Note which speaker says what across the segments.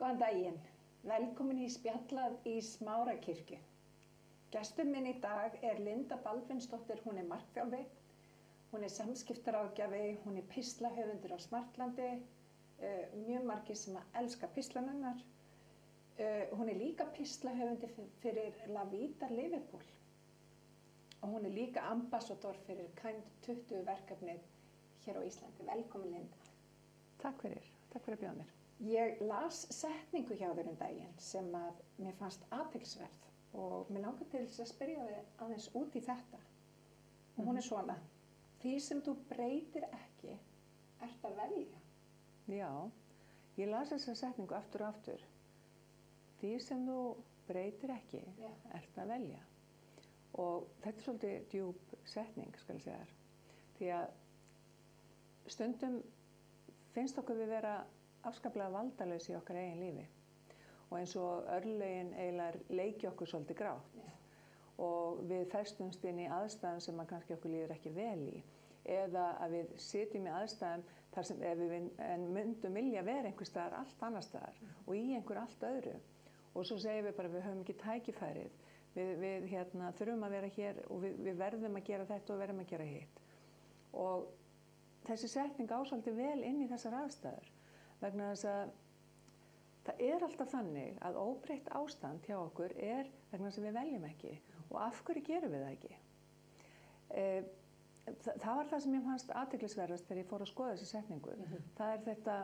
Speaker 1: Góðan daginn, velkomin í spjallað í Smárakirkju. Gestur minn í dag er Linda Baldvinsdóttir, hún er markþjálfi, hún er samskiptaráðgjafi, hún er pislahöfundur á Smartlandi, uh, mjög margir sem að elska pislanunnar. Uh, hún er líka pislahöfundi fyrir La Vita Liverpool og hún er líka ambassador fyrir Kind 20 verkefnið hér á Íslandi. Velkomin Linda.
Speaker 2: Takk fyrir, takk fyrir að bjóða mér.
Speaker 1: Ég las setningu hjá þér um daginn sem að mér fannst aðtilsverð og mér langar til þess að spyrja þig aðeins út í þetta. Og hún er svona, því sem þú breytir ekki, ert að velja.
Speaker 2: Já, ég las þessa setningu aftur og aftur. Því sem þú breytir ekki,
Speaker 1: Já.
Speaker 2: ert að velja. Og þetta er svolítið djúb setning, skal ég segja þér. Því að stundum finnst okkur við vera afskaplega valdalös í okkar eigin lífi. Og eins og örlögin eiginlega leiki okkur svolítið grátt.
Speaker 1: Já.
Speaker 2: Og við festumst inn í aðstæðum sem að kannski okkur líður ekki vel í. Eða að við sitjum í aðstæðum þar sem ef við en myndum vilja vera einhver staðar allt annar staðar og í einhver allt öðru. Og svo segjum við bara við höfum ekki tækifærið. Við, við hérna, þurfum að vera hér og við, við verðum að gera þetta og verðum að gera hitt. Og þessi setning ásvaldi vel inn í þessar aðstæður vegna þess að það er alltaf þannig að óbreytt ástand hjá okkur er vegna þess að við veljum ekki. Og af hverju gerum við það ekki? E, það, það var það sem ég fannst aðteglisverðast þegar ég fór að skoða þessi setningu. Það er þetta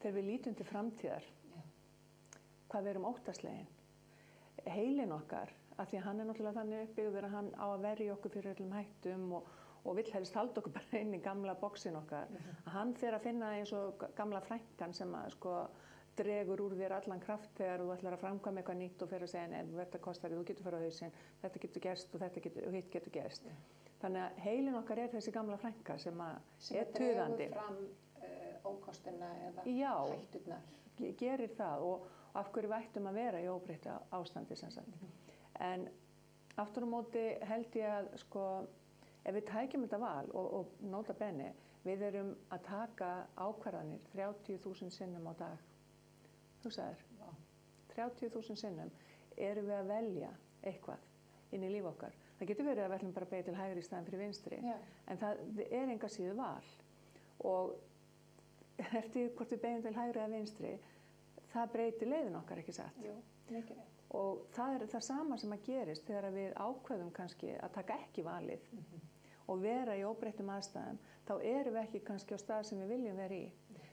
Speaker 2: þegar við lítum til framtíðar
Speaker 1: Já.
Speaker 2: hvað við erum óttaslegin. Heilin okkar af því að hann er náttúrulega þannig uppbyggður að hann á að verja okkur fyrir öllum hættum og, og vill helst halda okkur bara inn í gamla bóksin okkar að hann fer að finna eins og gamla frænkan sem að sko dregur úr þér allan kraft þegar þú ætlar að framkvæma eitthvað nýtt og fer að segja en þetta kostar þig, þú getur fara á hausinn þetta getur gerst og þetta getur, og hitt getur gerst þannig að heilin okkar er þessi gamla frænka sem að
Speaker 1: Sem
Speaker 2: er
Speaker 1: að dregur
Speaker 2: tuðandi
Speaker 1: fram uh, ókostina eða
Speaker 2: Já.
Speaker 1: hætturnar.
Speaker 2: ge- gerir það og af hverju við ættum að vera í óbreytta ástandi sem sagt. En aftur á móti held ég að sko, ef við tækjum þetta val og, og nota benni, við erum að taka ákvarðanir 30.000 sinnum á dag. Þú sagðir,
Speaker 1: Já.
Speaker 2: 30.000 sinnum erum við að velja eitthvað inn í líf okkar. Það getur verið að ætlum bara að beigja til hægri í staðin fyrir vinstri,
Speaker 1: Já.
Speaker 2: en það er enga síðu val. Og eftir hvort við beigjum til hægri eða vinstri, það breytir leiðin okkar ekki satt.
Speaker 1: Jú, mikið veit.
Speaker 2: Og það er það sama sem að gerist þegar við ákveðum kannski að taka ekki valið og vera í óbreyttum aðstæðum, þá erum við ekki kannski á stað sem við viljum vera í.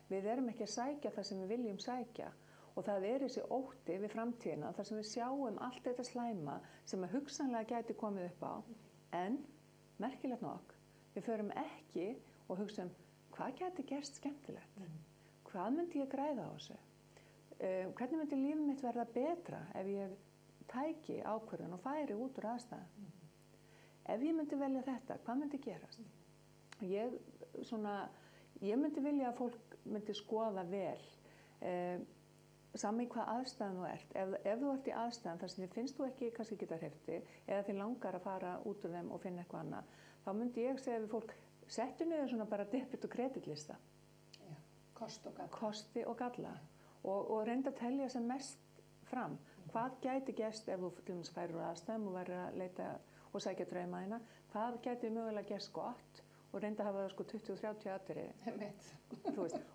Speaker 2: Við erum ekki að sækja það sem við viljum sækja og það er þessi ótti við framtíðina þar sem við sjáum allt þetta slæma sem að hugsanlega gæti komið upp á en, merkilegt nokk, við förum ekki og hugsaum hvað gæti gerst skemmtilegt? Hvað myndi ég græða á þessu? Uh, hvernig myndi lífið mitt verða betra ef ég tæki ákvörðun og færi út úr aðstæðan? Ef ég myndi velja þetta, hvað myndi gerast? Ég, svona, ég myndi vilja að fólk myndi skoða vel uh, sami hvað aðstæðan þú ert. Ef, ef þú ert í aðstæðan þar sem þið finnst þú ekki kannski geta hrefti eða þið langar að fara út úr þeim og finna eitthvað annað, þá myndi ég segja við fólk, settu niður svona bara debit og kreditlista
Speaker 1: Já. Kost og gata.
Speaker 2: kosti og galla og, og reynda að telja sem mest fram. Hvað gæti gerst ef þú úr aðstæðum og verður að leita og sækja drauma þína? Hvað gæti mögulega gerst gott og reynda að hafa það sko 20-30 aðrið
Speaker 1: Einmitt.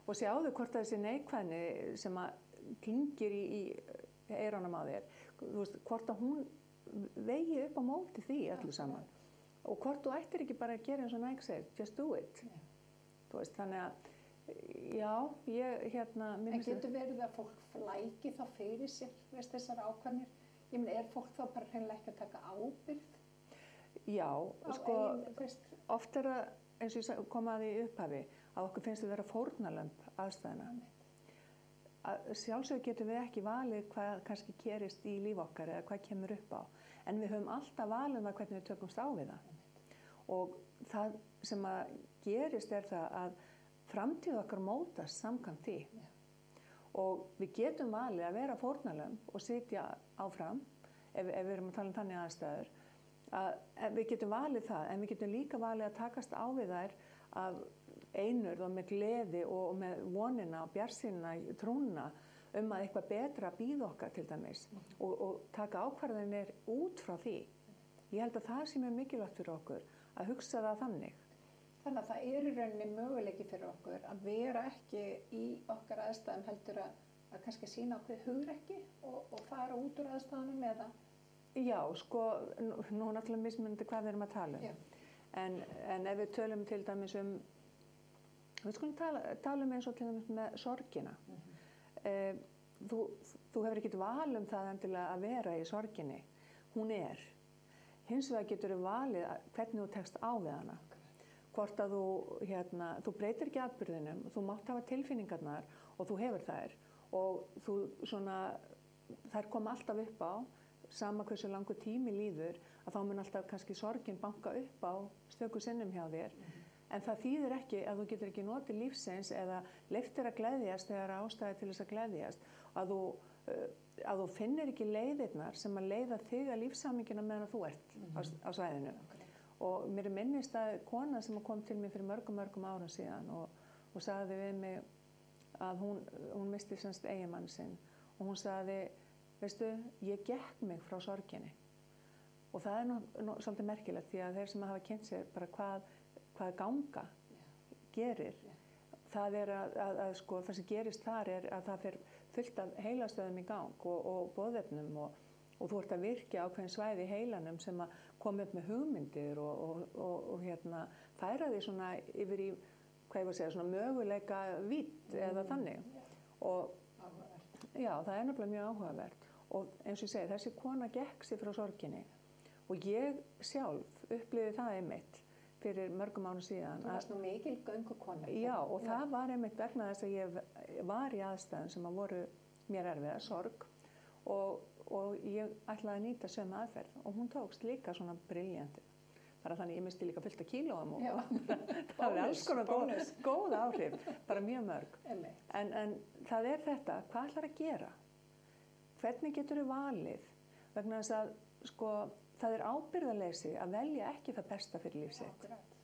Speaker 2: og sjáðu hvort að þessi neikvæðni sem að klingir í, í eironum á þér, veist, hvort að hún vegi upp á móti því öllu saman og hvort þú ættir ekki bara að gera eins og næg segir, just do it þú veist, þannig að já, ég hérna
Speaker 1: En getur verið að fólk flæki þá fyrir sér veist, þessar ákvarnir? Ég meina, er fólk þá bara hreinlega ekki að taka ábyrgð
Speaker 2: Já,
Speaker 1: á
Speaker 2: sko, oft er það, eins og ég sa- kom að því í upphafi, að okkur finnst við vera fórnalömb aðstæðina. Að sjálfsög getum við ekki valið hvað kannski gerist í líf okkar eða hvað kemur upp á. En við höfum alltaf valið um það hvernig við tökumst á við það. Og það sem að gerist er það að framtíð okkar mótast samkvæmt því.
Speaker 1: Já.
Speaker 2: Og við getum valið að vera fórnalömb og sitja áfram, ef, ef við erum að tala um þannig aðstæður, að við getum valið það, en við getum líka valið að takast á við þær af einurð og með gleði og með vonina og bjarsina, trúna um að eitthvað betra býð okkar til dæmis og, og taka ákvarðanir út frá því. Ég held að það sem er mikilvægt fyrir okkur að hugsa það þannig.
Speaker 1: Þannig að það er í rauninni möguleiki fyrir okkur að vera ekki í okkar aðstæðum heldur að, að kannski sína okkur hugrekki og, og fara út úr aðstæðanum eða
Speaker 2: Já, sko, nú er náttúrulega mismunandi hvað við erum að tala um. En, en ef við tölum til dæmis um, við skulum tala, tala um eins og til dæmis með sorgina. eh, þú, þú hefur ekkert val um það endilega að vera í sorginni. Hún er. Hins vegar getur þú valið hvernig þú tekst á við hana. Hvort að þú, hérna, þú breytir ekki atbyrðinum, þú mátt hafa tilfinningarnar og þú hefur þær og þú svona, þær koma alltaf upp á, sama hversu langur tími líður, að þá mun alltaf kannski sorgin banka upp á stöku sinnum hjá þér. En það þýðir ekki að þú getur ekki notið lífsins eða leiftir að gleðjast þegar ástæði til þess að gleðjast. Að þú, uh, að þú finnir ekki leiðirnar sem að leiða þig að lífsamingina meðan þú ert á, á svæðinu. Og mér er minnist að kona sem kom til mér fyrir mörgum, mörgum árum síðan og, og sagði við mig að hún, hún misti semst eigimann sinn og hún sagði, veistu, ég gekk mig frá sorginni. Og það er nú, nú svolítið merkilegt því að þeir sem hafa kynnt sér bara hvað, hvað ganga gerir, það er að, að, að sko, það sem gerist þar er að það fer fullt af heilastöðum í gang og, og bóðefnum og, og þú ert að virkja ákveðin svæði í heilanum sem að koma upp með hugmyndir og, og hérna, færa því svona yfir í, hvað ég var að segja, svona möguleika vitt eða þannig. Og
Speaker 1: áhugavert.
Speaker 2: Já, það er nefnilega mjög áhugavert og eins og ég segi, þessi kona gekk sér frá sorginni og ég sjálf uppliði það einmitt fyrir mörgum árum síðan.
Speaker 1: Þú varst nú mikil göngu kona.
Speaker 2: Já, og það var einmitt vegna þess að ég var í aðstæðum sem að voru mér erfiða, sorg og, og ég ætlaði að nýta sömu aðferð og hún tókst líka svona briljandi. Bara þannig ég misti líka fullt af kílóum og
Speaker 1: Já.
Speaker 2: það var alls konar góð, góð áhrif, bara mjög mörg. En, en það er þetta, hvað ætlar að gera? Hvernig getur þú valið? Vegna þess að sko, það er ábyrðarleysi að velja ekki það besta fyrir lífsitt.
Speaker 1: Akkurat.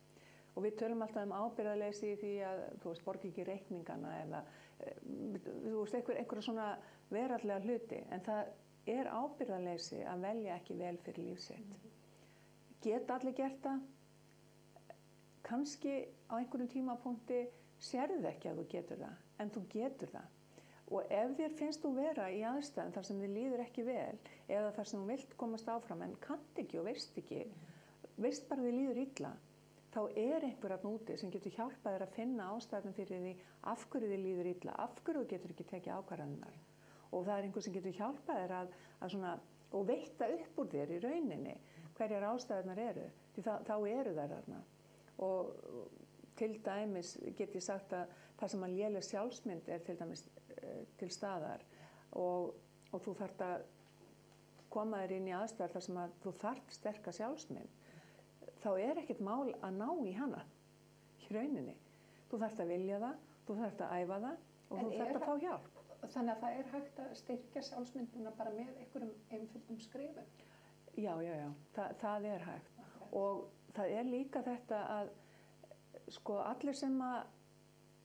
Speaker 2: Og við tölum alltaf um ábyrðarleysi í því að þú veist, borgi ekki reikningana eða eh, þú veist, einhver, einhverja svona verallega hluti. En það er ábyrðarleysi að velja ekki vel fyrir lífsitt. Geta allir gert það? Kanski á einhverjum tímapunkti sérðu ekki að þú getur það, en þú getur það. Og ef þér finnst þú vera í aðstæðan þar sem þið líður ekki vel eða þar sem þú vilt komast áfram en kannt ekki og veist ekki, veist bara þið líður illa, þá er einhver að núti sem getur hjálpað þér að finna ástæðan fyrir því af hverju þið líður illa, af hverju þú getur ekki tekið ákvarðanar. Og það er einhver sem getur hjálpað þér að, að svona, og veita upp úr þér í rauninni hverjar ástæðanar eru, því þá, þá eru þær þarna. Og til dæmis get ég sagt að það sem að léleg sjálfsmynd er til dæmis til staðar og, og þú þarft að koma þér inn í aðstæðar þar sem að þú þarft sterka sjálfsmynd þá er ekkert mál að ná í hana í rauninni. Þú þarft að vilja það, þú þarft að æfa það og
Speaker 1: En
Speaker 2: þú þarft að fá hjálp.
Speaker 1: Þannig að það er hægt að styrkja sjálfsmynduna bara með einhverjum einföldum skrifum.
Speaker 2: Já, já, já, Þa, það er hægt. Og það er líka þetta að sko allir sem að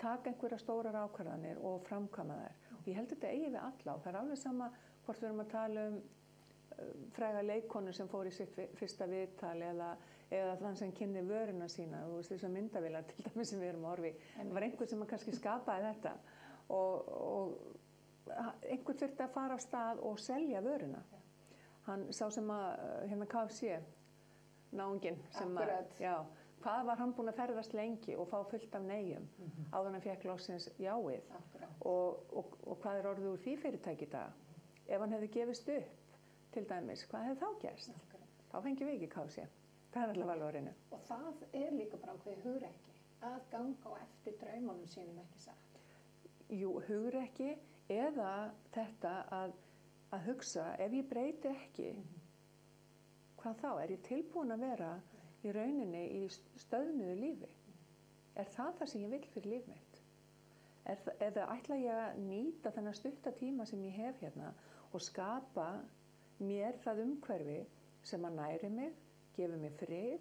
Speaker 2: taka einhverja stórar ákvarðanir og framkama þær. Og ég held þetta eigi við alla og það er alveg sama hvort við erum að tala um uh, fræga leikonu sem fór í sitt fyrsta viðtal eða, eða þann sem kynni vöruna sína, þú veist þessar myndavilar til dæmis sem við erum að horfi. Það var einhver sem að kannski skapaði þetta og, og einhver þurfti að fara á stað og selja vöruna. Hann sá sem að, uh, hérna KFC, náunginn sem að,
Speaker 1: Akkurat.
Speaker 2: já, hvað var hann búinn að ferðast lengi og fá fullt af neyjum áður en hann fekk loksins jáið og, og, og hvað er orðið úr því fyrirtæki í dag? Ef hann hefði gefist upp, til dæmis, hvað hefði þá gerst?
Speaker 1: Akkurat.
Speaker 2: Þá fengjum við ekki KFC. Það er allavega alveg á reynu.
Speaker 1: Og það er líka bara ákveðið hugrekki að ganga á eftir draumunum sínum ekki satt.
Speaker 2: Jú, hugrekki eða þetta að, að hugsa, ef ég breyti ekki, hvað þá? Er ég tilbúin að vera í rauninni í stöðnuðu lífi? Er það það sem ég vil fyrir líf mitt? Það- eða ætla ég að nýta þennan stutta tíma sem ég hef hérna og skapa mér það umhverfi sem að næri mig, gefi mig frið,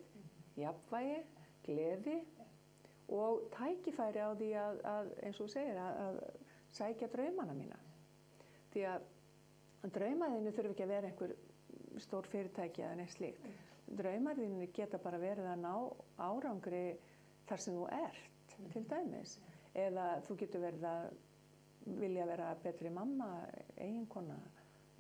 Speaker 2: jafnvægi, gleði og tækifæri á því að, að eins og segir, að, að sækja draumana mína. því að draumaðinu þurfi ekki að vera einhver stór fyrirtæki eða neitt slíkt. Draumaðinu geta bara verið að ná árangri þar sem þú ert, til dæmis. Eða þú getur verið að vilja vera betri mamma, eiginkona,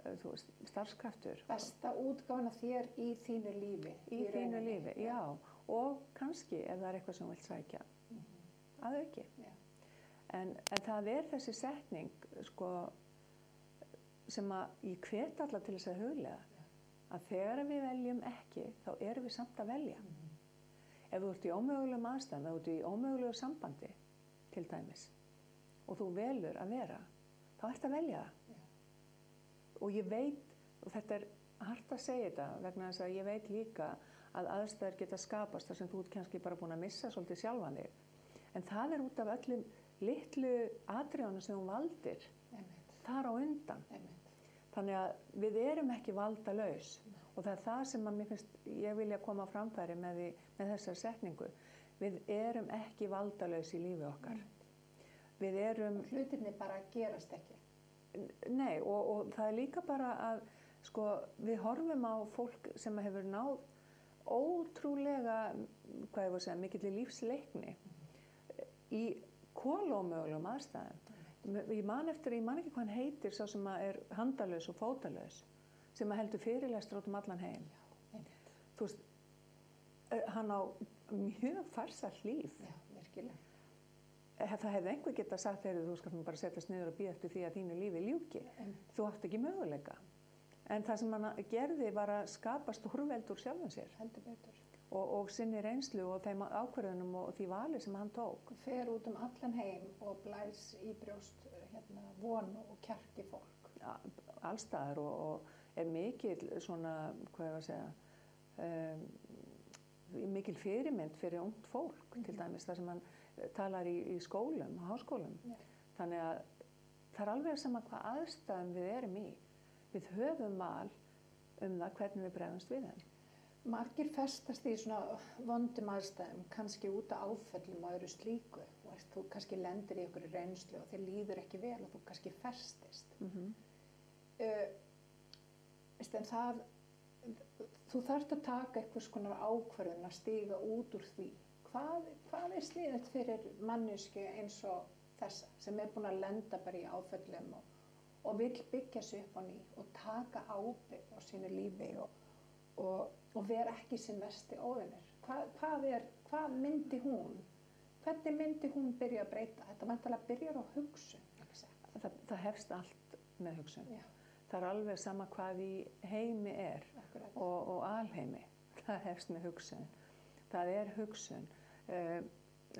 Speaker 2: eh, starfskraftur.
Speaker 1: Besta útgána þér í þínu lífi.
Speaker 2: Í þínu
Speaker 1: rauninni.
Speaker 2: lífi, já. Og kannski ef það er eitthvað sem þú vilt sækja, að auki.
Speaker 1: Já.
Speaker 2: En, en það er þessi setning sko, sem að ég hvet alla til þess að huglega að þegar við veljum ekki þá erum við samt að velja. Ef þú ert í ómögulegum aðstæðum, ef þú ert í ómögulegu sambandi til dæmis og þú velur að vera, þá ert að velja það. Og ég veit, og þetta er hart að segja þetta vegna þess að ég veit líka að aðstæður geta skapast þar sem þú ert kannski bara búin að missa svolítið sjálfan þig. En það er út af öllum litlu atriðanum sem þú valdir
Speaker 1: Einmitt,
Speaker 2: þar á undan.
Speaker 1: einmitt.
Speaker 2: Þannig að við erum ekki valda laus og það er það sem að mér finnst, ég vilja koma á framfæri með, því, með þessar setningu. Við erum ekki valda laus í lífi okkar. Við erum,
Speaker 1: Hlutinni bara gerast ekki.
Speaker 2: nei, og, og það er líka bara að, sko, við horfum á fólk sem hefur náð ótrúlega, hvað ég voru að segja, mikill í lífsleikni í kólómögulegum aðstæðum. Ég man eftir, ég man ekki hvað hann heitir, sá sem að er handalaus og fótalaus, sem að heldur fyrirlestur út um allan heim.
Speaker 1: Einmitt.
Speaker 2: Þú veist, eh, hann á mjög farsall líf.
Speaker 1: Já, virkilega.
Speaker 2: Eh, Það hefði einhver getað sagt þegar þú skalt nú bara setjast niður og býða eftir því að þínu lífi ljúki.
Speaker 1: Einmitt.
Speaker 2: Þú átt ekki möguleika. En það sem hann gerði var að skapa stórveld úr sjálfum sér
Speaker 1: Heldur betur.
Speaker 2: Og, og sinni reynslu og þeim ákverðunum og því vali sem hann tók.
Speaker 1: Fer út um allan heim og blæs í brjóst hérna, von og kjarki fólk.
Speaker 2: a- allstaðar og, og er mikil svona, hvað var að segja, um, mikil fyrirmynd fyrir ungt fólk til dæmis þar sem hann eh, talar í, í skólum, háskólum.
Speaker 1: Já.
Speaker 2: Þannig að það er alveg sama hvað aðstæðum við erum í. Við höfum val um það hvernig við bregðumst við þeim.
Speaker 1: Margir festast í svona vondum aðstæðum, kannski út af áföllum og öðru slíku. Veist, þú kannski lendir í ykkur reynslu og þér líður ekki vel og þú kannski festist.
Speaker 2: Mm -hmm.
Speaker 1: uh, en það, þú þarft að taka einhvers konar ákvarðun að stíga út úr því. Hvað, hvað er sniðið fyrir mannesku eins og þessa sem er búin að lenda bara í áföllum og, og vill byggja sig upp á ný og taka ábyrgð á sínu lífi og, og, og vera ekki sinn vesti óðinir. Hvað, hvað, hvað myndi hún, hvernig myndi hún byrja að breyta? Þetta mæntalega byrjar á hugsun,
Speaker 2: það, það hefst allt með hugsun.
Speaker 1: Já,
Speaker 2: Það er alveg sama hvað í heimi er.
Speaker 1: akkurat.
Speaker 2: og, og alheimi. Það hefst með hugsun. Það er hugsun. Uh,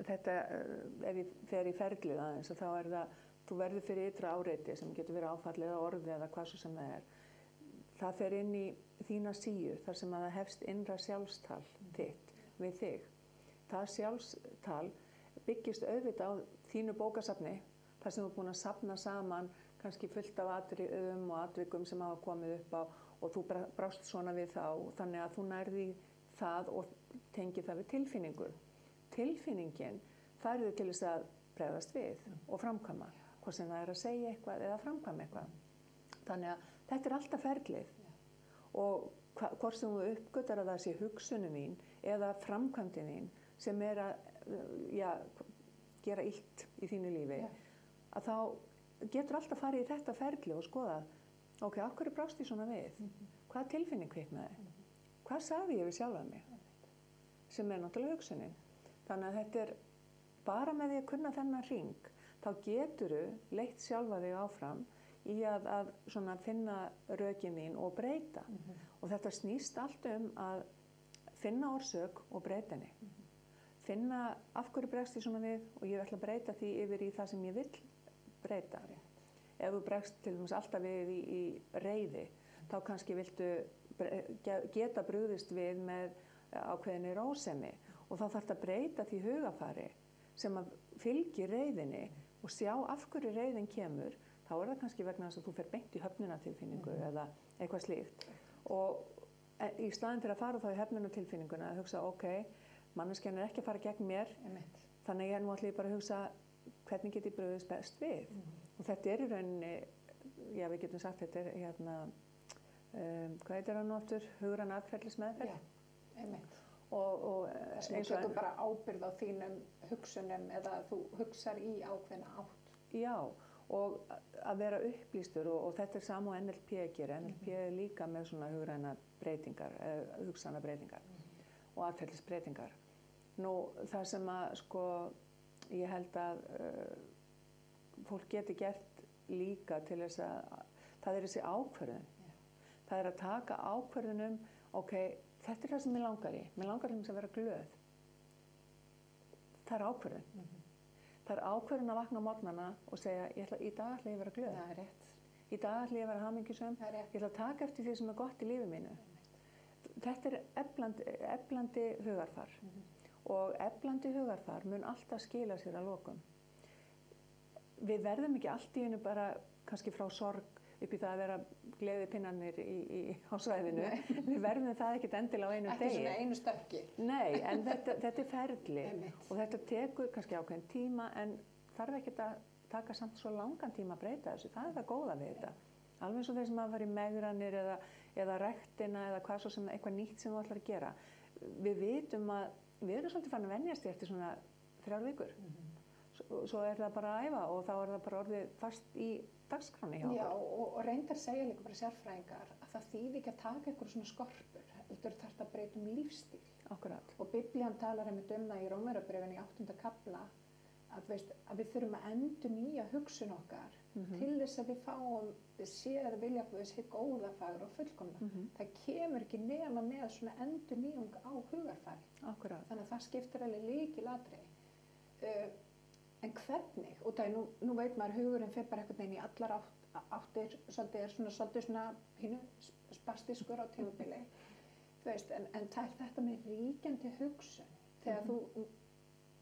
Speaker 2: þetta, uh, ef ég fer í ferlið aðeins, þá er það, þú verður fyrir ytra áreiti sem getur verið áfallið eða orði eða hvað svo sem það er. Það fer inn í þína síu þar sem að það hefst innra sjálfstal þitt við þig. Það sjálfstal byggist auðvitað á þínu bókasafni þar sem þú er búin að safna saman kannski fullt af atriðum og atvikum sem hafa komið upp á og þú brást svona við þá þannig að þú nærði það og tengir það við tilfinningu. Tilfinningin færði til þess að bregðast við og framkvæma, hvort sem það er að segja eitthvað eða framkvæma eitthvað. Þannig að þetta er alltaf ferlið og hva- hvort sem þú uppgötar að það sé hugsunin þín eða framkvæmdin þín sem er að já, gera illt í þínu lífi,
Speaker 1: Já.
Speaker 2: að þá getur alltaf farið í þetta ferli og skoða ok, af hverju brást ég svona við? Hvað tilfinning kviknaði? Hvað sagði ég við sjálfa mig? Sem er náttúrulega hugsunin. Þannig að þetta er bara með því að kunna þennan ring, þá geturu leitt sjálfa þig áfram í að, að svona finna rökin þín og breyta. Og þetta snýst allt um að finna orsök og breyta henni. Finna af hverju bregst ég svona við og ég ætla að breyta því yfir í það sem ég vill breyta. Ef þú bregst til dæmis alltaf við í, í reyði, þá kannski viltu geta brúðist við með ákveðinni rósemi og þá þarf þetta að breyta því hugafari sem að fylgir reyðinni og sjá af hverju reyðin kemur, þá er það kannski vegna þess að þú fer beint í höfnunatilfinningu eða eitthvað slíkt. Og e- í staðin fyrir að fara þá í höfnunatilfinninguna að hugsa, ok, manneskjan er ekki að fara gegn mér,
Speaker 1: Einmitt.
Speaker 2: þannig að ég nú ætlum ég bara að hugsa hvernig get ég bröðist best við. Og þetta er í rauninni já við getum sagt þetta er hérna, um, hvað heitir hann nú aftur, hugran atferðlis
Speaker 1: Já,
Speaker 2: meðferð.
Speaker 1: einmitt.
Speaker 2: Og, og
Speaker 1: Það sem
Speaker 2: eins
Speaker 1: þú tekur bara ábyrð á þínum hugsunum eða þú hugsar í ákveðna átt.
Speaker 2: Já, og að vera upplýstur og, og þetta er sama og NLP gerir. NLP er líka með svona hugræna breytingar, uh, hugsana breytingar og aðferðlis breytingar. Nú, það sem að, sko, ég held að uh, fólk geti gert líka til þess að, það er þessi ákvörðun. Það er að taka ákvörðunum, ok, þetta er það sem ég langar í. Mér langar til þess að vera glöð. Það er ákvörðun. Það er ákvörðun að vakna mótnana og segja, ég ætla, í dag ætla ég að vera glöð.
Speaker 1: Það er rétt.
Speaker 2: Í dag ætla ég að vera hamingjusum.
Speaker 1: Það er rétt.
Speaker 2: Ég ætla að taka eftir því sem er gott í lífi mínu. Þetta er eflandi, eflandi hugarfar og eflandi hugarfar mun alltaf skila sér að lokum. Við verðum ekki allt í hennu bara kannski frá sorg upp í það að vera gleði pinnanir í, í, á svæðinu. Við verðum það ekkert endilega á einu degi.
Speaker 1: svona einu stökki.
Speaker 2: Nei, en þetta, þetta er ferli og þetta tekur kannski ákveðin tíma en þarf ekki að taka samt svo langan tíma að breyta þessu. Það er það góða við þetta. Alveg eins og þeir sem hafa farið í megranir eða, eða rektina eða hvað svo sem eitthvað nýtt sem þú ætlar að gera. Við vitum að við erum svolítið fann að venjast í eftir svona þrjár vikur. Svo, svo er það bara að æfa og þá er það bara orðið fast í dagskráni hjá
Speaker 1: Já,
Speaker 2: okkur.
Speaker 1: og, og reyndar segja líka bara sérfræðingar að það þýði ekki að taka ykkur svona skorpur, heldur þarf það að breyta um lífstíl.
Speaker 2: Akkurat.
Speaker 1: Og biblían talar einmitt um það í Rómverjabrifin í áttunda kapla að, veist, að við þurfum að endur nýja hugsun okkar til þess að við fáum séð vilja við sér góða fagur og fullkomna. Það kemur ekki nema með svona endur nýjung á hugarfari.
Speaker 2: Akkurat.
Speaker 1: Þannig að það skiptir alveg líki ladri. Uh, en hvernig? Og það er nú, nú veit maður hugurinn fyrir bara einhvern veginn í allar átt, áttir, svolítið er svona svolítið svona pínu spastiskur á tímabili. Þú veist, en, en er þetta með ríkjandi hugsun. Þegar þú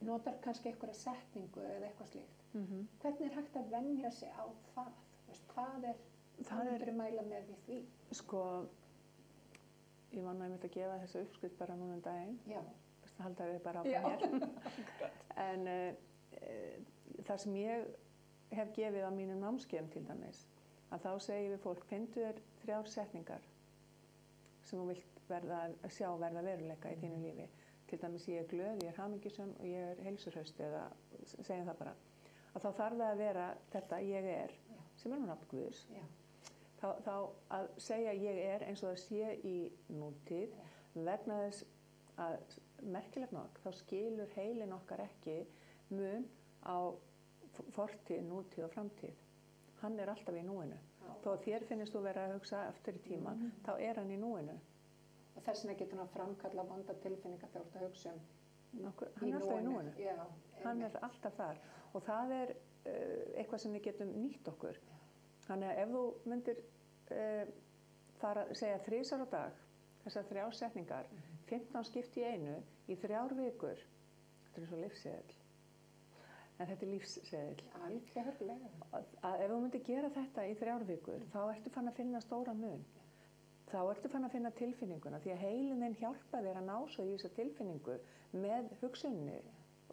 Speaker 1: notar kannski einhverja setningu eða eitthvað slíkt.
Speaker 2: Mm
Speaker 1: Hvernig er hægt að venja sig á það? Veist, hvað er,
Speaker 2: Það er-
Speaker 1: mæla með því?
Speaker 2: Sko, ég var næmitt að gefa þessa uppskrift bara núna um daginn.
Speaker 1: Já,
Speaker 2: Best að halda við bara
Speaker 1: Já.
Speaker 2: áfram hér. en uh, uh, það sem ég hef gefið á mínum námskeiðum til dæmis, að þá segi við fólk, finndu þér þrjár setningar sem þú vilt verða, sjá verða veruleika í þínu lífi. Til dæmis ég er glöð, ég er hamingjusum og ég er heilsurhaust eða segjum það bara. Að þá þarf það að vera þetta ég er,
Speaker 1: Já.
Speaker 2: sem er nú nafn Guðs,
Speaker 1: já,
Speaker 2: þá, þá að segja ég er eins og það sé í nútíð vegna þess að merkilegt nokk þá skilur heilin okkar ekki mun á f- fortíð, nútíð og framtíð. Hann er alltaf í núinu.
Speaker 1: Já.
Speaker 2: þó að þér finnist þú vera að hugsa aftur í tíma þá er hann í núinu.
Speaker 1: Og þess vegna getur hann að framkalla vonda tilfinningar þegar þú ert að hugsa um
Speaker 2: Nokkur, hann er alltaf í núinu.
Speaker 1: Já,
Speaker 2: hann er alltaf þar. Og það er uh, eitthvað sem við getum nýtt okkur. Þannig að ef þú myndir uh, fara að segja þrísar á dag þessar þrjá setningar 15 skipti í einu í þrjár vikur þetta er svo lífseðil en þetta er að ef þú myndir gera þetta í þrjár vikur þá ertu fann að finna stóra mun. Þá ertu fann að finna tilfinninguna því að heilin þinn hjálpa þér að ná svo í þessa tilfinningu með hugsunni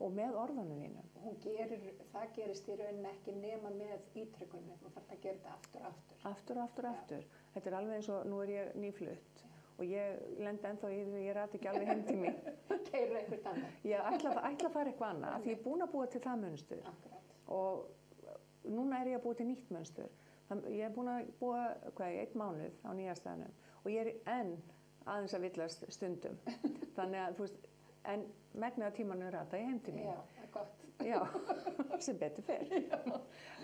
Speaker 2: og með orðunum þínum.
Speaker 1: Hún gerir, það gerist í rauninni ekki nema með ítrykkunni. Þú þarf að gera þetta aftur og aftur.
Speaker 2: aftur og aftur og aftur. Þetta er alveg eins og nú er ég nýflutt og ég lend ennþá í því að ég ræti ekki alveg heim til mín
Speaker 1: Keirur einhvert annað.
Speaker 2: ég ætla, ætla að fara eitthvað annað af því ég er búin að búa til það
Speaker 1: Akkurat.
Speaker 2: og núna er ég að búa til nýtt munstur Þann- ég er búin að búa hvað, einn mánuð á nýjastæðanum og ég er enn aðeins að villast stundum þannig að þú veist en megnið af tímanu rata ég heim til mín
Speaker 1: Já, það er gott.
Speaker 2: Já, sem betur fyrr.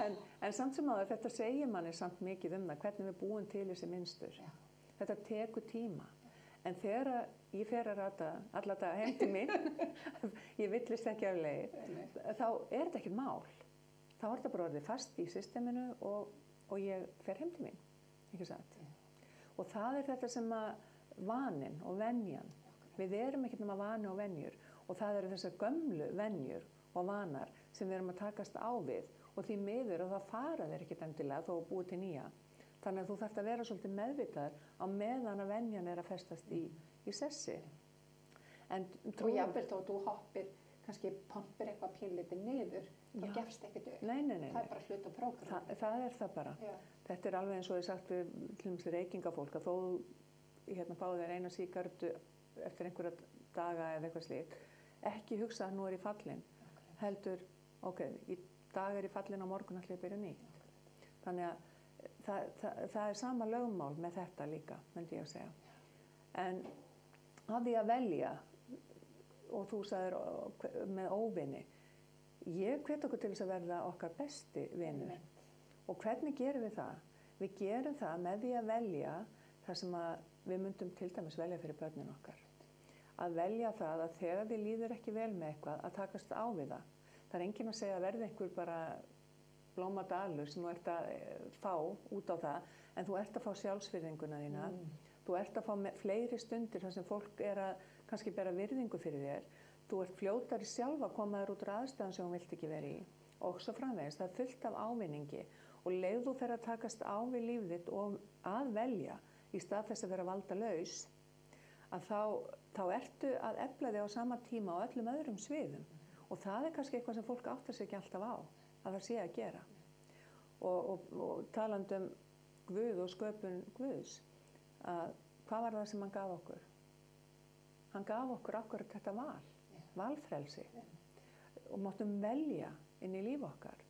Speaker 2: En, en samt sem áður, þetta segir manni samt mikið um það, hvernig við búum til þessi minnstur. Þetta tekur tíma. En þegar að ég fer að rata alla dag heim til mín, ég villist ekki af leið, þá er þetta ekkert mál. Þá er þetta bara orðið fast í systeminu og, og ég fer heim til mín. Og það er þetta sem að vanin og venjan, við erum ekkert nema vani og venjur og það eru þessar gömlu venjur og vanar sem við erum að takast á við og því miður og það fara þeir ekkert endilega þó að búið til nýja. Þannig að þú þarfst að vera svolítið meðvitaður á meðan að venjan er að festast í, í sessi. En
Speaker 1: Og
Speaker 2: trúum-
Speaker 1: jafnvel þó að þú hoppir kannski pompir eitthvað pínlítið niður, þá gefst ekkert upp.
Speaker 2: Nei, nei, nei,
Speaker 1: Það er bara hlut á prógram.
Speaker 2: Þa, það er það bara.
Speaker 1: Já,
Speaker 2: Þetta er alveg eins og ég sagt við dæmis reykingafólk að þó hérna fáðu þér eina síkartu eftir einhverja daga eða eitthvað slíkt, ekki hugsa að nú er ég fallin, heldur, ok, í dag er ég fallin á morgun að byrja nýtt. Þannig að það, það, það er sama lögmál með þetta líka, myndi ég að segja. En að því að velja, og þú sagðir með óvinni, ég hvet okkur til þess að verða okkar besti vinur. Og hvernig gerum við það? Við gerum það með því að velja það sem við myndum til dæmis velja fyrir börnin okkar. Að velja það að þegar þið líður ekki vel með eitthvað að takast á við það. Það er enginn að segja að verði einhver bara blóma dalur sem þú ert að eh, fá út á það en þú ert að fá sjálfsvirðinguna þína. Þú ert að fá fleiri stundir þar sem fólk er að kannski bera virðingu fyrir þér. Þú ert fljótari sjálf að koma þér út úr aðstæðan sem þú vilt ekki vera í og svo framvegist. Það er fullt af ávinningi og leið þú fer að takast á við lífið þitt og að velja í stað þess að vera valda laus að þá, þá ertu að efla þig á sama tíma á öllum öðrum sviðum og það er kannski eitthvað sem fólk áttar sig ekki alltaf á að það sé að gera og, og, og talandi um Guð og sköpun Guðs að hvað var það sem hann gaf okkur? Hann gaf okkur okkur þetta val, valfrelsi og máttum velja inn í líf okkar.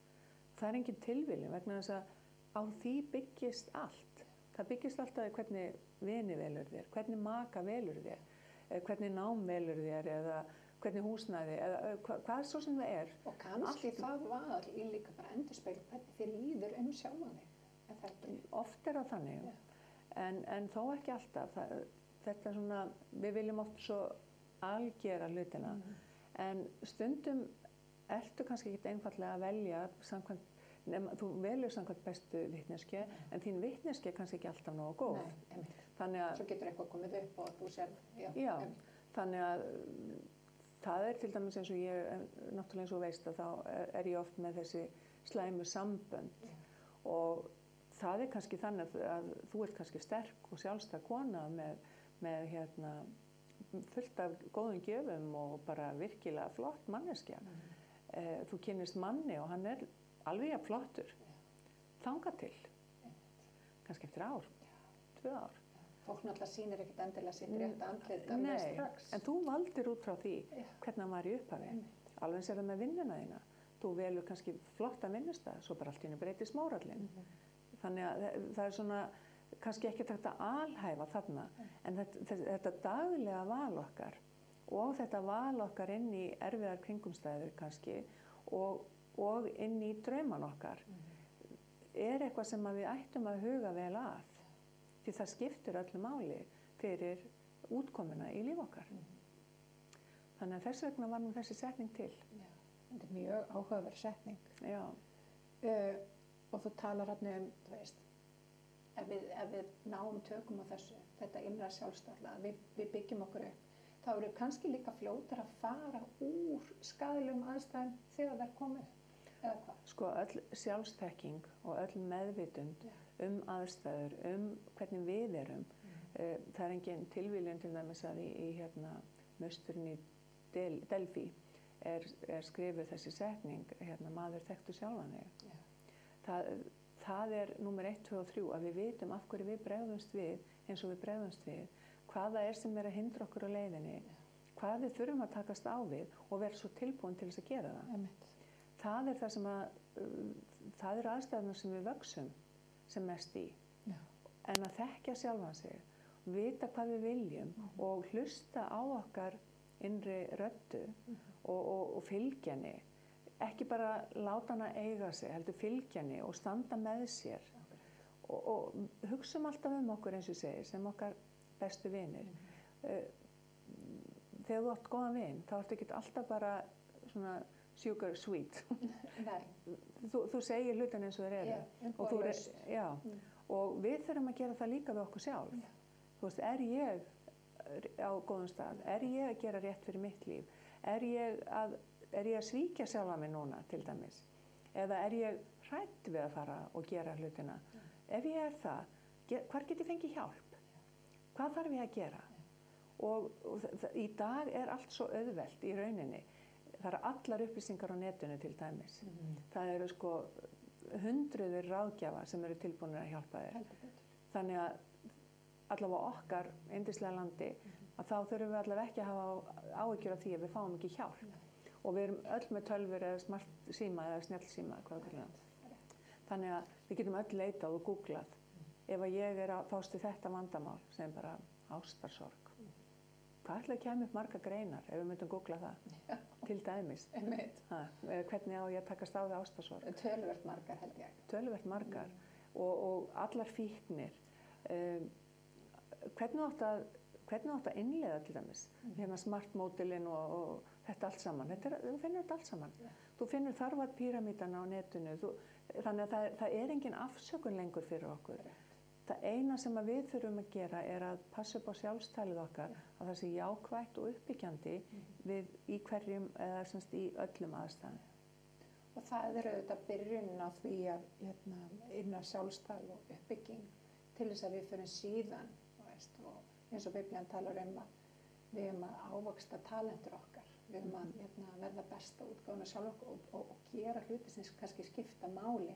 Speaker 2: Það er engin tilviljun vegna þess að á því byggist allt. Það byggist alltaf hvernig vini velur þér, hvernig maka velur þér, eh, hvernig nám velur þér eða hvernig húsnæði eða eh, hva, hvað svo sem það er.
Speaker 1: Og kannski það var í líka bara endurspegl hvernig þið líður um ekki?
Speaker 2: Oft er það þannig,
Speaker 1: Já.
Speaker 2: en, en þó ekki alltaf. Það, þetta er svona, við viljum oft svo algera hlutina, en stundum ertu kannski ekki einfallega að velja samkvæmt, nema, þú velur samkvæmt bestu vitneskju, en þín vitneskju er kannski ekki alltaf nógu góð.
Speaker 1: Nei.
Speaker 2: Þannig að,
Speaker 1: Svo getur eitthvað komið upp og þú sér, já,
Speaker 2: Já. þannig að mm, það er til dæmis eins og ég, náttúrulega eins og veist að þá er, ég oft með þessi slæmu sambönd
Speaker 1: Já.
Speaker 2: og það er kannski þannig að, þú ert kannski sterk og sjálfstæð kona með, með hérna, fullt af góðum gjöfum og bara virkilega flott manneskja. Eh, þú kynnist manni og hann er alveg að flottur. Þanga til. Kannski eftir ár, tvö ár.
Speaker 1: Fólk náttúrulega sýnir ekkert endilega sitt rétt andlit alveg
Speaker 2: Nei,
Speaker 1: strax.
Speaker 2: en þú valdir út frá því
Speaker 1: Já.
Speaker 2: hvernig hann var í upphafi.
Speaker 1: Einmitt.
Speaker 2: Alveg er það með vinnuna þína. Þú velur kannski flotta vinnustað, svo bara allt í henni breytist mórallin. Þannig að það er svona kannski ekki þetta alhæfa þarna, en þetta, þetta, daglega val okkar og þetta val okkar inn í erfiðar kringumstæður kannski og, og inn í drauman okkar er eitthvað sem að við ættum að huga vel að því það skiptir öllu máli fyrir útkomuna í líf okkar. Þannig að þess vegna var nú þessi setning til.
Speaker 1: Já, þetta er mjög áhugaverð setning.
Speaker 2: Já,
Speaker 1: Uh, og þú talar hann um, þú veist, ef við, ef við náum tökum á þessu, þetta innra sjálfstafla, við, við byggjum okkur upp, þá eru kannski líka fljótar að fara úr skadilegum aðstæðum þegar það er komið, eða hvað?
Speaker 2: sko öll sjálfstekking og öll meðvitund
Speaker 1: Já.
Speaker 2: Um aðstæður, um hvernig við erum. Eh, Það er engin tilvíljun til dæmis að í, í hérna, musturinn í Del, Delphi er, er skrifuð þessi setning, hérna, maður þekktu sjálfan þig.
Speaker 1: Já.
Speaker 2: Það, það er nummer 1, 2 og 3 að við vitum af hverju við bregðumst við eins og við bregðumst við, hvaða er sem er að hindra okkur á leiðinni, hvað við þurfum að takast á við og vera svo tilbúin til þess að gera það.
Speaker 1: Einmitt.
Speaker 2: Það er það sem að, uh, það eru aðstæðunar sem við vöksum sem mest í.
Speaker 1: Já.
Speaker 2: En að þekkja sjálfan sig, vita hvað við viljum og hlusta á okkar innri röddu og, og, og fylgjanni. Ekki bara láta hana eiga sig, heldur fylgjanni og standa með sér. Og, og hugsum alltaf um okkur eins og ég segi, sem okkar bestu vinir. Uh, þegar þú átt góðan vin, þá ertu ekki alltaf bara svona sugar sweet. Þú, þú segir hlutin eins og þeir eru.
Speaker 1: Já,
Speaker 2: og,
Speaker 1: umbúðalaust.
Speaker 2: já, og við þurfum að gera það líka við okkur sjálf.
Speaker 1: Já.
Speaker 2: Þú veist, er ég á góðum stað? Er ég að gera rétt fyrir mitt líf? Er ég að, er ég að svíkja sjálfa mig núna, til dæmis? Eða er ég hrætt við að fara og gera hlutina? Ef ég er það, hvar get ég fengið hjálp? Hvað þarf ég að gera? Og, og í dag er allt svo auðvelt í rauninni. Það eru allar upplýsingar á netinu til dæmis.
Speaker 1: Mhm.
Speaker 2: Það eru sko hundruður ráðgjafa sem eru tilbúinir að hjálpa þér. Þannig að allavega okkar indislega landi að þá þurfum við allavega ekki að hafa áhyggjur af því að við fáum ekki hjálp. Og við erum öll með tölfur eða smart síma eða snjall síma, hvað við kallum það. Þannig að við getum öll leitað og googlað. Ef að ég er að fást við þetta vandamál, sem bara ástarsorg. Hvað ætlaði að kemja upp marga greinar ef við myndum googla það? Til dæmis. Ha, eða hvernig á ég að takast á við ástarsorg?
Speaker 1: Tölvert margar held ég.
Speaker 2: tölvert margar. Og, og allar fíknir. Um, hvernig átt að hvernig átt að innlega til dæmis? Hérna smart mótilin og, og þetta allt saman. Þetta er, þú finnur þetta allt saman. Þú finnur þarfat píramítana á netinu. Þú, þannig að það, það er engin afsökun lengur fyrir okkur það eina sem við þurfum að gera er að passa upp á sjálfstælið okkar að það sé jákvætt og uppbyggjandi við í hverjum eða semst í öllum aðstæðum.
Speaker 1: Og það er auðvitað byrjunin á því að hérna, inna sjálfstæl og uppbygging til þess að við fyrir síðan veist, og eins og Biblian talar um að við erum að ávaksta talentur okkar, við erum að hérna, verða besta útgáðuna sjálf okkur og, og, og gera hluti sem kannski skipta máli.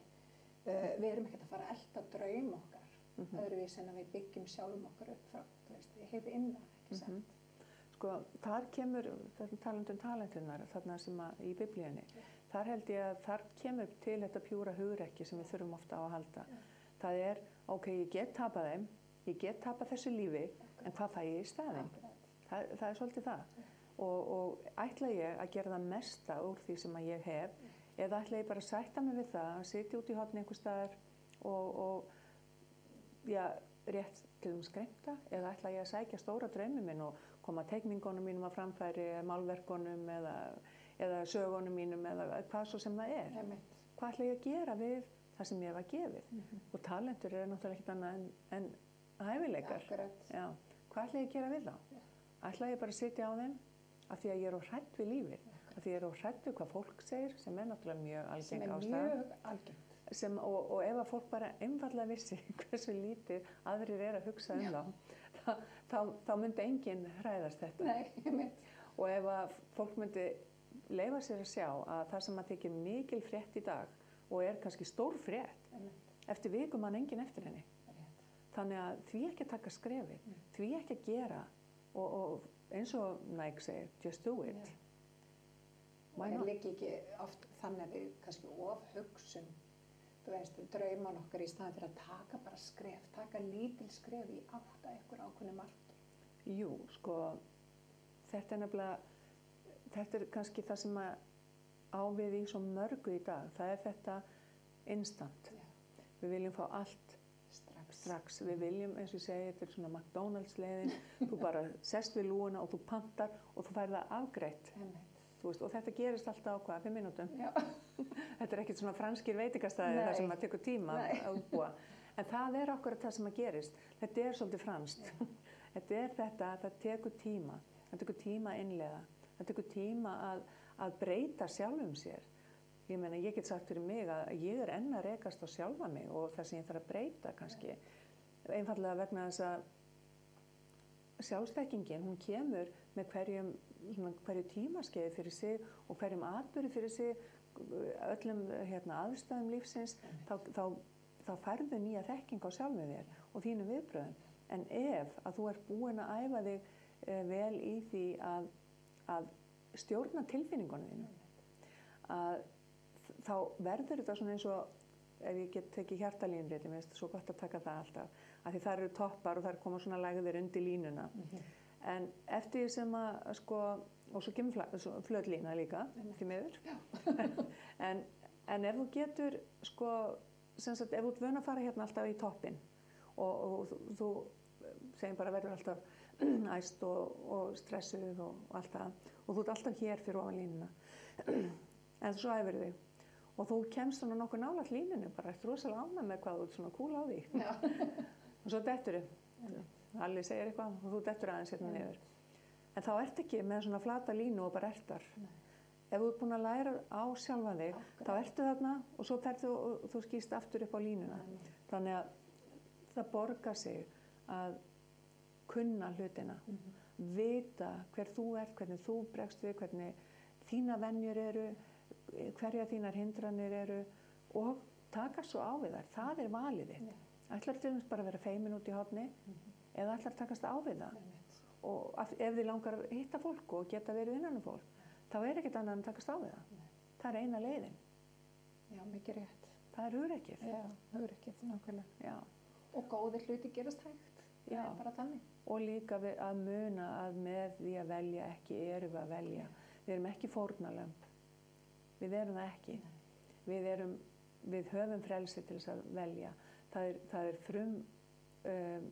Speaker 1: Uh, við erum ekkert að fara að elda draum okkar, mm -hmm. öðruvísi en að við byggjum sjálfum okkur upp frá, þú veist, við hefum innan, ekki sant?
Speaker 2: Sko, þar kemur, þetta talandum talentunar, þarna sem að í biblíunni, þar held ég að þar kemur til þetta pjúra hugrekki sem við þurfum ofta á að halda. Það er, ok, ég get tapað þeim, ég get tapað þessu lífi, en hvað fæ ég í staðinn? Það, það er svolítið það. Og, og ætla ég að gera það mesta úr því sem að ég hef, eða ætla ég bara að sætta mig við það, að sitja út í hotni einhver staðar og, og já, rétt til um skreimta, eða ætla ég að sækja stóra draumi minn og koma teikningunum mínum að framfæri, málverkunum eða, eða sögunum mínum eða hvað svo sem það er.
Speaker 1: Einmitt.
Speaker 2: Hvað ætla ég að gera við það sem ég var gefið?
Speaker 1: Mhm.
Speaker 2: Og talentur er náttúrulega ekkert annað en, en hæfileikar. Já. Hvað ætla ég að gera við þá? Ætla ég bara að sitja á þeim af því að ég er á hrætt við lífið, af því ég er á hrætt við hvað fólk segir sem er náttúrulega mjög algeng
Speaker 1: algengt.
Speaker 2: Sem, og, og ef að fólk bara einfallega vissi hversu lítið aðrir er að hugsa um þá, þá, þá, þá myndi enginn hræðast þetta.
Speaker 1: Nei.
Speaker 2: Og ef að fólk myndi leifa sér að sjá að það sem að tekja mikil frétt í dag og er kannski stór frétt, eftir vikum mann enginn eftir henni.
Speaker 1: Rétt.
Speaker 2: Þannig að því ekki að taka skrefi, því ekki að gera og, og eins og Nike segir, just do it.
Speaker 1: Já. Og
Speaker 2: not?
Speaker 1: líka ekki oft þannig að við kannski of hugsum, þú veist, drauman okkar í staðan fyrir að taka bara skref, taka lítil skref í átt að einhver ákveðni marki.
Speaker 2: Jú, sko, þetta er nefnilega, þetta er kannski það sem að á við í svo mörgu í dag. Það er þetta instant.
Speaker 1: Já.
Speaker 2: Við viljum fá allt
Speaker 1: Strax.
Speaker 2: strax. Við viljum, eins og ég segi, þetta er svona McDonalds leiðin. þú bara sest við lúuna og þú pantar og þú færð það afgreitt.
Speaker 1: Einmitt.
Speaker 2: Veist, og þetta gerist alltaf á hvað, fimm mínútum.
Speaker 1: Já,
Speaker 2: Þetta er ekkert svona franskir veitingastæði
Speaker 1: Nei.
Speaker 2: þar sem að tekur tíma að útbúa. En það er okkur það sem að gerist. Þetta er svolítið franskt. Þetta er þetta að það tekur tíma. Það tekur tíma að innlega. Það tekur tíma að, að breyta sjálfum sér. Ég meina, ég get sagt fyrir mig að ég er enn að rekast á sjálfa mig og það sem ég þarf að breyta kannski. Einfallega vegna þess að sjálfstækingin, hún kemur með hverjum, hverju tímaskeiði fyrir sig og hverjum atbyrði fyrir sig, öllum hérna, aðstæðum lífsins, þá, þá, þá færðu nýja þekking á sjálfum þér og þínum viðbröðum. En ef að þú ert búin að æfa þig e, vel í því að, að stjórna tilfinningunum þínum, að þá verður þetta svona eins og ef ég get tekið hjartalínriti, mér finnst það svo gott að taka það alltaf, af því það eru toppar og það koma svona lægðir undir línuna. En eftir sem að, sko, og svo kemur flötlína líka, því miður, en, en ef þú getur, sko, sem sagt, ef þú vön að fara hérna alltaf í toppin og, og þú, segjum bara verður alltaf æst og, og stressuð og, og allt það og þú ert alltaf hér fyrir ofan línuna, en svo æfir þig. Og þú kemst svona nokkuð nálægt línunu bara eftir rosalega ánæg með hvað þú ert svona kúl á því. Og svo dettur þið allir segir eitthvað og þú dettur aðeins hérna niður. En þá ert ekki með svona flata línu og bara ertar.
Speaker 1: Nei.
Speaker 2: ef þú ert búin að læra á sjálfa þig
Speaker 1: Akkurat.
Speaker 2: þá ertu þarna og svo ferðu og þú skýst aftur upp á línuna. Þannig að það borgar sig að kunna hlutina. Vita hver þú ert, hvernig þú bregst við hvernig þína venjur eru, hverja þínar hindranir eru og taka svo á við þær. Það er valið þitt. Ætlar til dæmis bara að vera feimin út í hotni eða ætlar að takast á við það. Og ef þið langar að hitta fólk og geta verið innan um fólk, þá er ekkert annað en takast á við það. Það er eina leiðin.
Speaker 1: Já, mikið rétt.
Speaker 2: Það er hugrekkið.
Speaker 1: Já, ekki nákvæmlega.
Speaker 2: Já.
Speaker 1: Og góðir hluti gerast hægt.
Speaker 2: Já.
Speaker 1: Það bara þannig.
Speaker 2: Og líka að muna að með því að velja ekki erum við að velja. Við erum ekki fórnalömb. Við erum það ekki. Við, erum, við höfum frelsi til þess að velja. Það er, það er frum, um,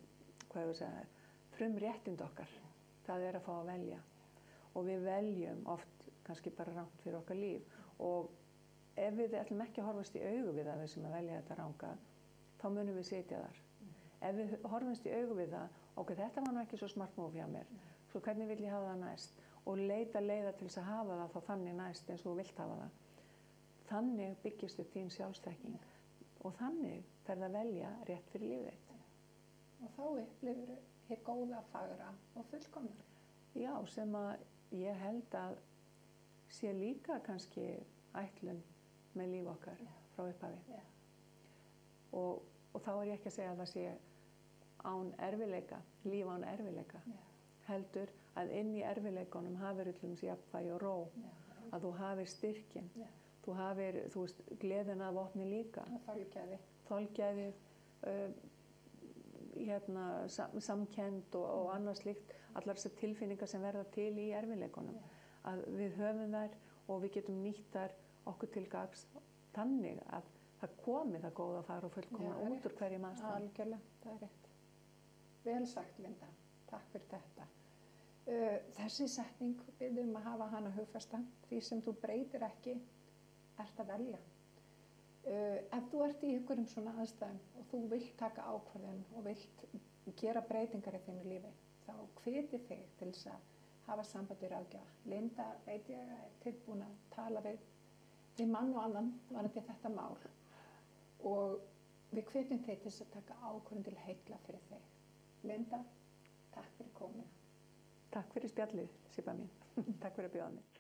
Speaker 2: hvað hefur að segja það, frum réttind okkar. Það er að fá að velja. Og við veljum oft kannski bara rámt fyrir okkar líf. Og ef við ætlum ekki að horfast í augu við það við sem að velja þetta ranga, þá munum við sitja þar. Ef við horfumst í augu við það, ok, þetta var nú ekki svo smart move hjá mér, svo hvernig vil ég hafa það næst? Og leita leiða til þess að hafa það þá þannig næst eins og þú vilt hafa það. Þannig byggist upp þín sjálfstekking og þannig ferð að velja rétt fyrir lífið.
Speaker 1: Og þá upplifur hér góða, fagra og fullkomna.
Speaker 2: Já, sem að ég held að sé líka kannski ætlun með líf okkar
Speaker 1: Já.
Speaker 2: frá upphafi. Og, og þá er ég ekki að segja að það sé án erfileika, líf án erfileika.
Speaker 1: Já.
Speaker 2: heldur að inn í erfileikunum hafir öllum jafnvægi og ró,
Speaker 1: Já.
Speaker 2: að þú hafir styrkin,
Speaker 1: Já.
Speaker 2: þú hafir, þú veist, gleðina af opni líka,
Speaker 1: Og þálgjaði.
Speaker 2: þolgæðið, uh, hérna, sam, samkend og, og annað slíkt, allar þessar tilfinningar sem verða til í erfileikunum, að við höfum þær og við getum nýtt þær okkur til gags þannig að það komi það góða fara og fullkomna
Speaker 1: Já,
Speaker 2: út úr hverjum aðstæðum.
Speaker 1: Algjörlega, það er rétt. Vel sagt, Linda. Takk fyrir þetta. Þessi setning við um að hafa hana hugfasta, því sem þú breytir ekki, ert að velja. Uh, ef þú ert í ykkurum svona aðstæðum og þú vilt taka ákvörðun og vilt gera breytingar í þínu lífi, þá hviti þig til þess að hafa sambandi ráðgjafa. Linda veit ég að er tilbúin að tala við, við mann og annan varandi þetta mál og við hvetjum þig til þess að taka ákvörðun til heilla fyrir þig. Linda, takk fyrir komuna.
Speaker 2: Takk fyrir spjallið, Sipa mín. Takk fyrir að bjóða mig.